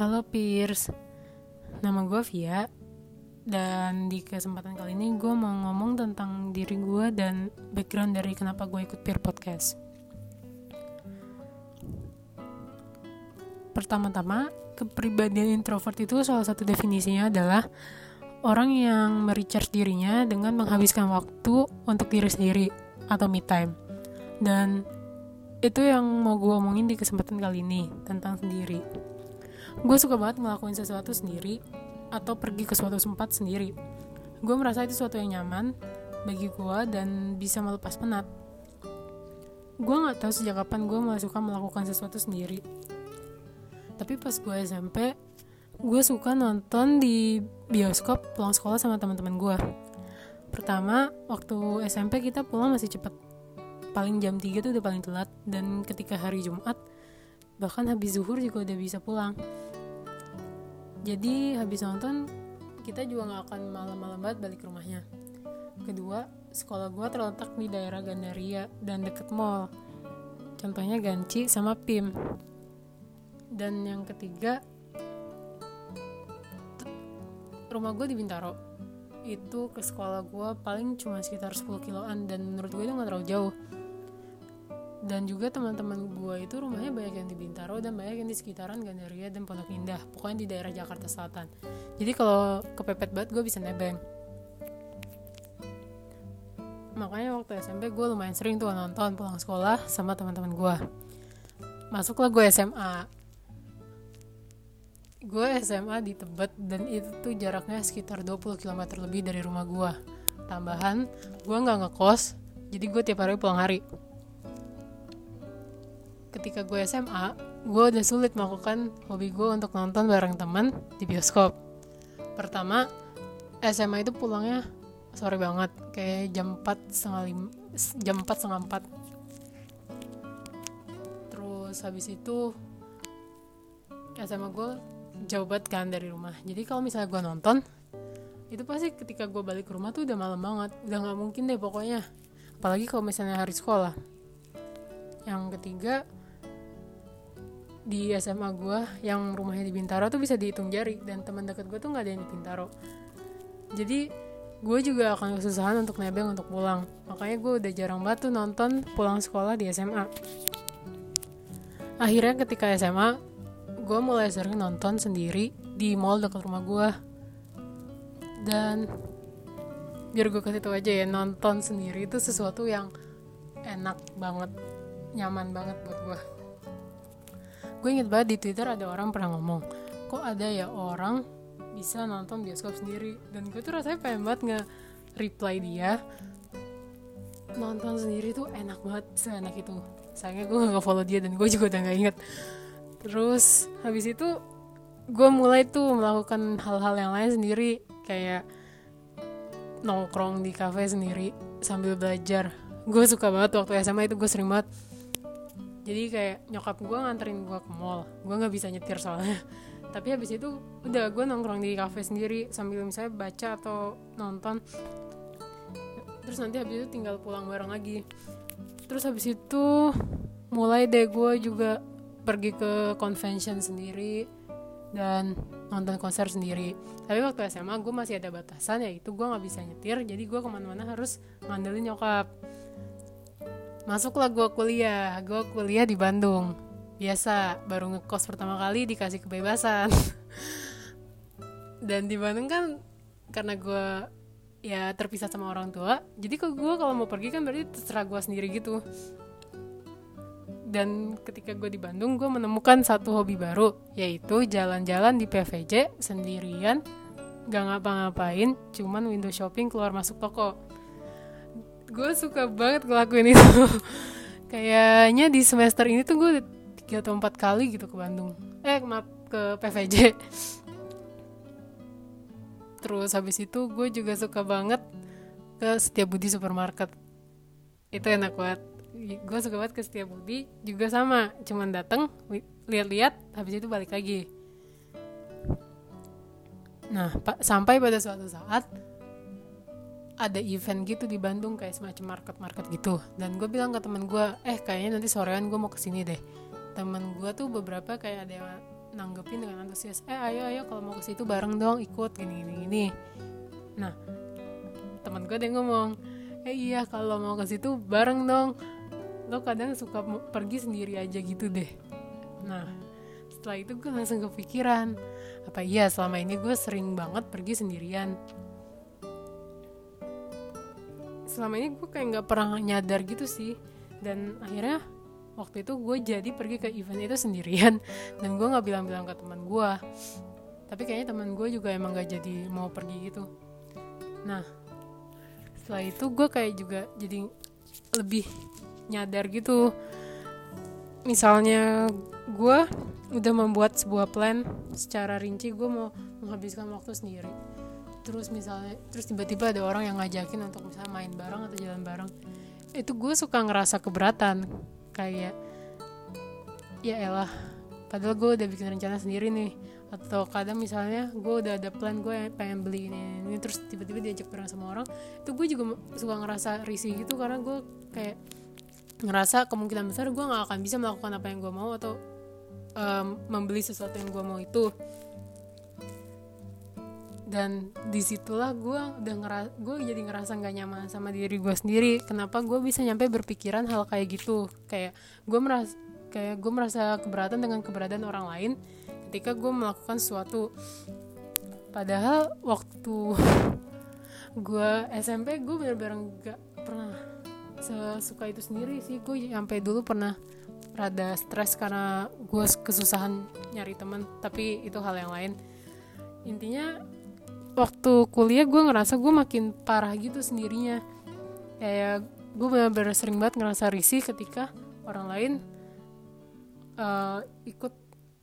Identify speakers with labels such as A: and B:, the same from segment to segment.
A: Halo Piers, nama gue Via Dan di kesempatan kali ini gue mau ngomong tentang diri gue dan background dari kenapa gue ikut Peer Podcast. Pertama-tama, kepribadian introvert itu salah satu definisinya adalah Orang yang merecharge dirinya dengan menghabiskan waktu untuk diri sendiri atau me time. Dan itu yang mau gue omongin di kesempatan kali ini tentang sendiri gue suka banget ngelakuin sesuatu sendiri atau pergi ke suatu tempat sendiri. Gue merasa itu sesuatu yang nyaman bagi gue dan bisa melepas penat. Gue nggak tahu sejak kapan gue mulai suka melakukan sesuatu sendiri. Tapi pas gue SMP gue suka nonton di bioskop pulang sekolah sama teman-teman gue pertama waktu SMP kita pulang masih cepet. Paling jam 3 tuh udah paling telat dan ketika hari Jumat bahkan habis zuhur juga udah bisa pulang. Jadi habis nonton kita juga nggak akan malam-malam banget balik ke rumahnya. Kedua sekolah gue terletak di daerah Gandaria dan deket mall. Contohnya Ganci sama PIM. Dan yang ketiga rumah gue di Bintaro. Itu ke sekolah gue paling cuma sekitar 10 kiloan dan menurut gue itu nggak terlalu jauh dan juga teman-teman gue itu rumahnya banyak yang di Bintaro dan banyak yang di sekitaran Gandaria dan Pondok Indah pokoknya di daerah Jakarta Selatan. Jadi kalau kepepet banget gue bisa nebeng. Makanya waktu SMP gue lumayan sering tuh nonton pulang sekolah sama teman-teman gue masuklah gue SMA gue SMA di Tebet dan itu tuh jaraknya sekitar 20 km lebih dari rumah gue tambahan gue nggak ngekos jadi gue tiap hari pulang hari ketika gue SMA gue udah sulit melakukan hobi gue untuk nonton bareng teman di bioskop. Pertama SMA itu pulangnya sore banget kayak jam 4 setengah lima, jam 4 setengah 4 terus habis itu SMA gue jauh banget kan dari rumah. Jadi kalau misalnya gue nonton itu pasti ketika gue balik ke rumah tuh udah malam banget. Udah nggak mungkin deh pokoknya. Apalagi kalau misalnya hari sekolah. Yang ketiga di SMA gue yang rumahnya di Bintaro tuh bisa dihitung jari dan teman dekat gue tuh nggak ada yang di Bintaro. Jadi gue juga akan kesusahan untuk nebeng untuk pulang. Makanya gue udah jarang banget tuh nonton pulang sekolah di SMA akhirnya ketika SMA gue mulai sering nonton sendiri di mall dekat rumah gue dan biar gue kasih tau aja ya nonton sendiri itu sesuatu yang enak banget nyaman banget buat gue gue inget banget di twitter ada orang pernah ngomong kok ada ya orang bisa nonton bioskop sendiri? Dan gue tuh rasanya pengen banget nge reply dia nonton sendiri tuh enak banget seenak itu. Sayangnya gue gak follow dia dan gue juga udah gak inget terus habis itu gue mulai tuh melakukan hal-hal yang lain sendiri kayak nongkrong di cafe sendiri sambil belajar. Gue suka banget waktu SMA itu gue sering banget jadi kayak nyokap gue nganterin gue ke mall. Gue nggak bisa nyetir soalnya. Tapi habis itu udah gue nongkrong di cafe sendiri sambil misalnya baca atau nonton. Terus nanti habis itu tinggal pulang bareng lagi. Terus habis itu mulai deh gue juga pergi ke convention sendiri dan nonton konser sendiri. Tapi waktu SMA gue masih ada batasan yaitu gue nggak bisa nyetir. Jadi gue ke mana-mana harus ngandelin nyokap masuklah gue kuliah. Gue kuliah di Bandung. Biasa baru ngekos pertama kali dikasih kebebasan. Dan di Bandung kan karena gue ya terpisah sama orang tua jadi kok gue kalau mau pergi kan berarti terserah gue sendiri gitu. Dan ketika gue di Bandung gue menemukan satu hobi baru yaitu jalan-jalan di PVJ sendirian. Gak ngapa-ngapain cuman window shopping keluar masuk toko gue suka banget ngelakuin itu. Kayaknya di semester ini tuh gue tiga atau empat kali gitu ke Bandung. Eh maaf ke PVJ terus habis itu gue juga suka banget ke Setiabudi supermarket. Itu enak banget. Gue suka banget ke Setiabudi juga sama. Cuman dateng lihat-lihat habis itu balik lagi. Nah sampai pada suatu saat ada event gitu di Bandung kayak semacam market-market gitu. Dan gue bilang ke temen gue eh kayaknya nanti sorean gue mau ke sini deh. Temen gue tuh beberapa kayak ada yang nanggepin dengan antusias eh ayo ayo kalau mau ke situ bareng dong ikut gini gini gini. Nah teman gue dia ngomong eh iya kalau mau ke situ bareng dong. Lo kadang suka pergi sendiri aja gitu deh. Nah setelah itu gue langsung kepikiran apa iya selama ini gue sering banget pergi sendirian selama ini gue kayak nggak pernah nyadar gitu sih. Dan akhirnya waktu itu gue jadi pergi ke event itu sendirian. Dan gue nggak bilang-bilang ke teman gue tapi kayaknya teman gue juga emang gak jadi mau pergi gitu. Nah setelah itu gue kayak juga jadi lebih nyadar gitu. Misalnya gue udah membuat sebuah plan secara rinci gue mau menghabiskan waktu sendiri terus misalnya terus tiba-tiba ada orang yang ngajakin untuk misalnya main bareng atau jalan bareng. Itu gue suka ngerasa keberatan. Kayak ya elah padahal gue udah bikin rencana sendiri nih. Atau kadang misalnya gue udah ada plan gue pengen beli ini, ini terus tiba-tiba diajak bareng sama orang. Itu gue juga suka ngerasa risih gitu karena gue kayak ngerasa kemungkinan besar gue nggak akan bisa melakukan apa yang gue mau atau um, membeli sesuatu yang gue mau itu dan di situlah gue udah ngeras gue jadi ngerasa nggak nyaman sama diri gue sendiri. Kenapa gue bisa nyampe berpikiran hal kayak gitu? Kayak gue merasa kayak gue merasa keberatan dengan keberadaan orang lain ketika gue melakukan sesuatu padahal waktu gue SMP gue bener-bener gak pernah sesuka itu sendiri sih. Gue sampai dulu pernah rada stres karena gue kesusahan nyari teman tapi itu hal yang lain. Intinya waktu kuliah gue ngerasa gue makin parah gitu sendirinya. Kayak gue benar-benar sering banget ngerasa risih ketika orang lain uh, ikut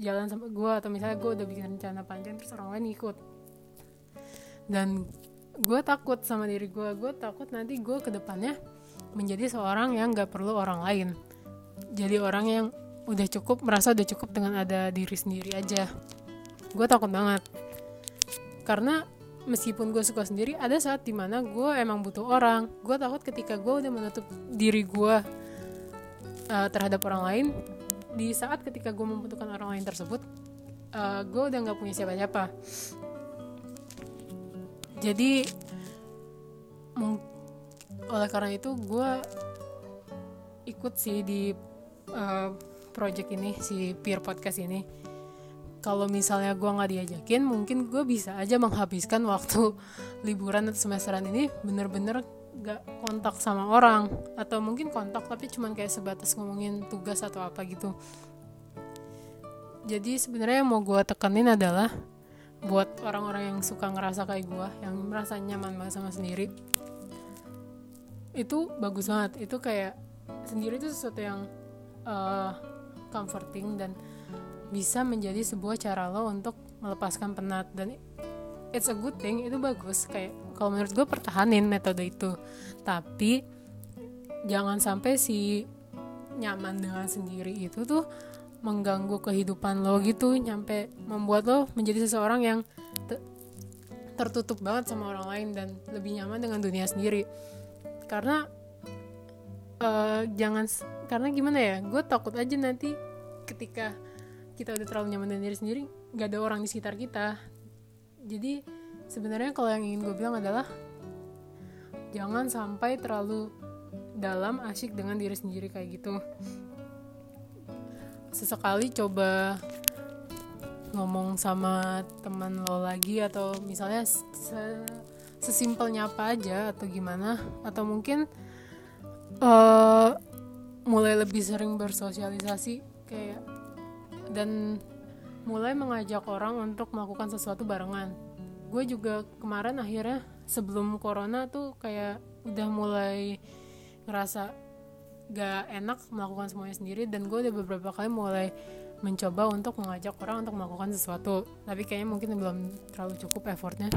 A: jalan sama gue atau misalnya gue udah bikin rencana panjang terus orang lain ikut. Dan gue takut sama diri gue gue takut nanti gue ke depannya menjadi seorang yang gak perlu orang lain. Jadi orang yang udah cukup merasa udah cukup dengan ada diri sendiri aja. Gue takut banget. Karena meskipun gue suka sendiri ada saat di mana gue emang butuh orang. Gue takut ketika gue udah menutup diri gue uh, terhadap orang lain di saat ketika gue membutuhkan orang lain tersebut uh, gue udah nggak punya siapa-siapa. Jadi oleh karena itu gue ikut sih di uh, project ini si peer podcast ini kalau misalnya gue nggak diajakin mungkin gue bisa aja menghabiskan waktu liburan atau semesteran ini bener-bener gak kontak sama orang. Atau mungkin kontak tapi cuman kayak sebatas ngomongin tugas atau apa gitu. Jadi sebenarnya yang mau gue tekenin adalah buat orang-orang yang suka ngerasa kayak gue yang merasa nyaman banget sama sendiri. Itu bagus banget. Itu kayak sendiri itu sesuatu yang uh, comforting dan bisa menjadi sebuah cara lo untuk melepaskan penat. Dan it's a good thing itu bagus. Kayak kalau menurut gue pertahanin metode itu. Tapi jangan sampai si nyaman dengan sendiri itu tuh mengganggu kehidupan lo gitu. Nyampe membuat lo menjadi seseorang yang te tertutup banget sama orang lain dan lebih nyaman dengan dunia sendiri. Karena uh, jangan karena gimana ya gue takut aja nanti ketika kita udah terlalu nyaman dengan diri sendiri nggak ada orang di sekitar kita. Jadi sebenarnya kalau yang ingin gue bilang adalah jangan sampai terlalu dalam asyik dengan diri sendiri kayak gitu. Sesekali coba ngomong sama teman lo lagi atau misalnya sesimpelnya apa aja atau gimana atau mungkin uh, mulai lebih sering bersosialisasi kayak dan mulai mengajak orang untuk melakukan sesuatu barengan. Gue juga kemarin akhirnya sebelum corona tuh kayak udah mulai ngerasa gak enak melakukan semuanya sendiri. Dan gue udah beberapa kali mulai mencoba untuk mengajak orang untuk melakukan sesuatu. Tapi kayaknya mungkin belum terlalu cukup effortnya.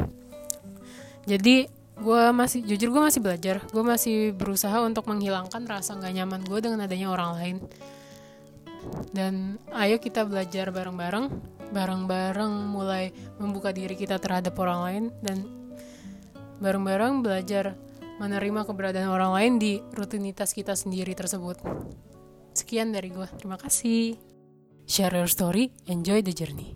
A: Jadi gue masih jujur gue masih belajar. Gue masih berusaha untuk menghilangkan rasa gak nyaman gue dengan adanya orang lain dan ayo kita belajar bareng-bareng bareng-bareng mulai membuka diri kita terhadap orang lain dan bareng-bareng belajar menerima keberadaan orang lain di rutinitas kita sendiri tersebut. Sekian dari gue, terima kasih. share your story enjoy the journey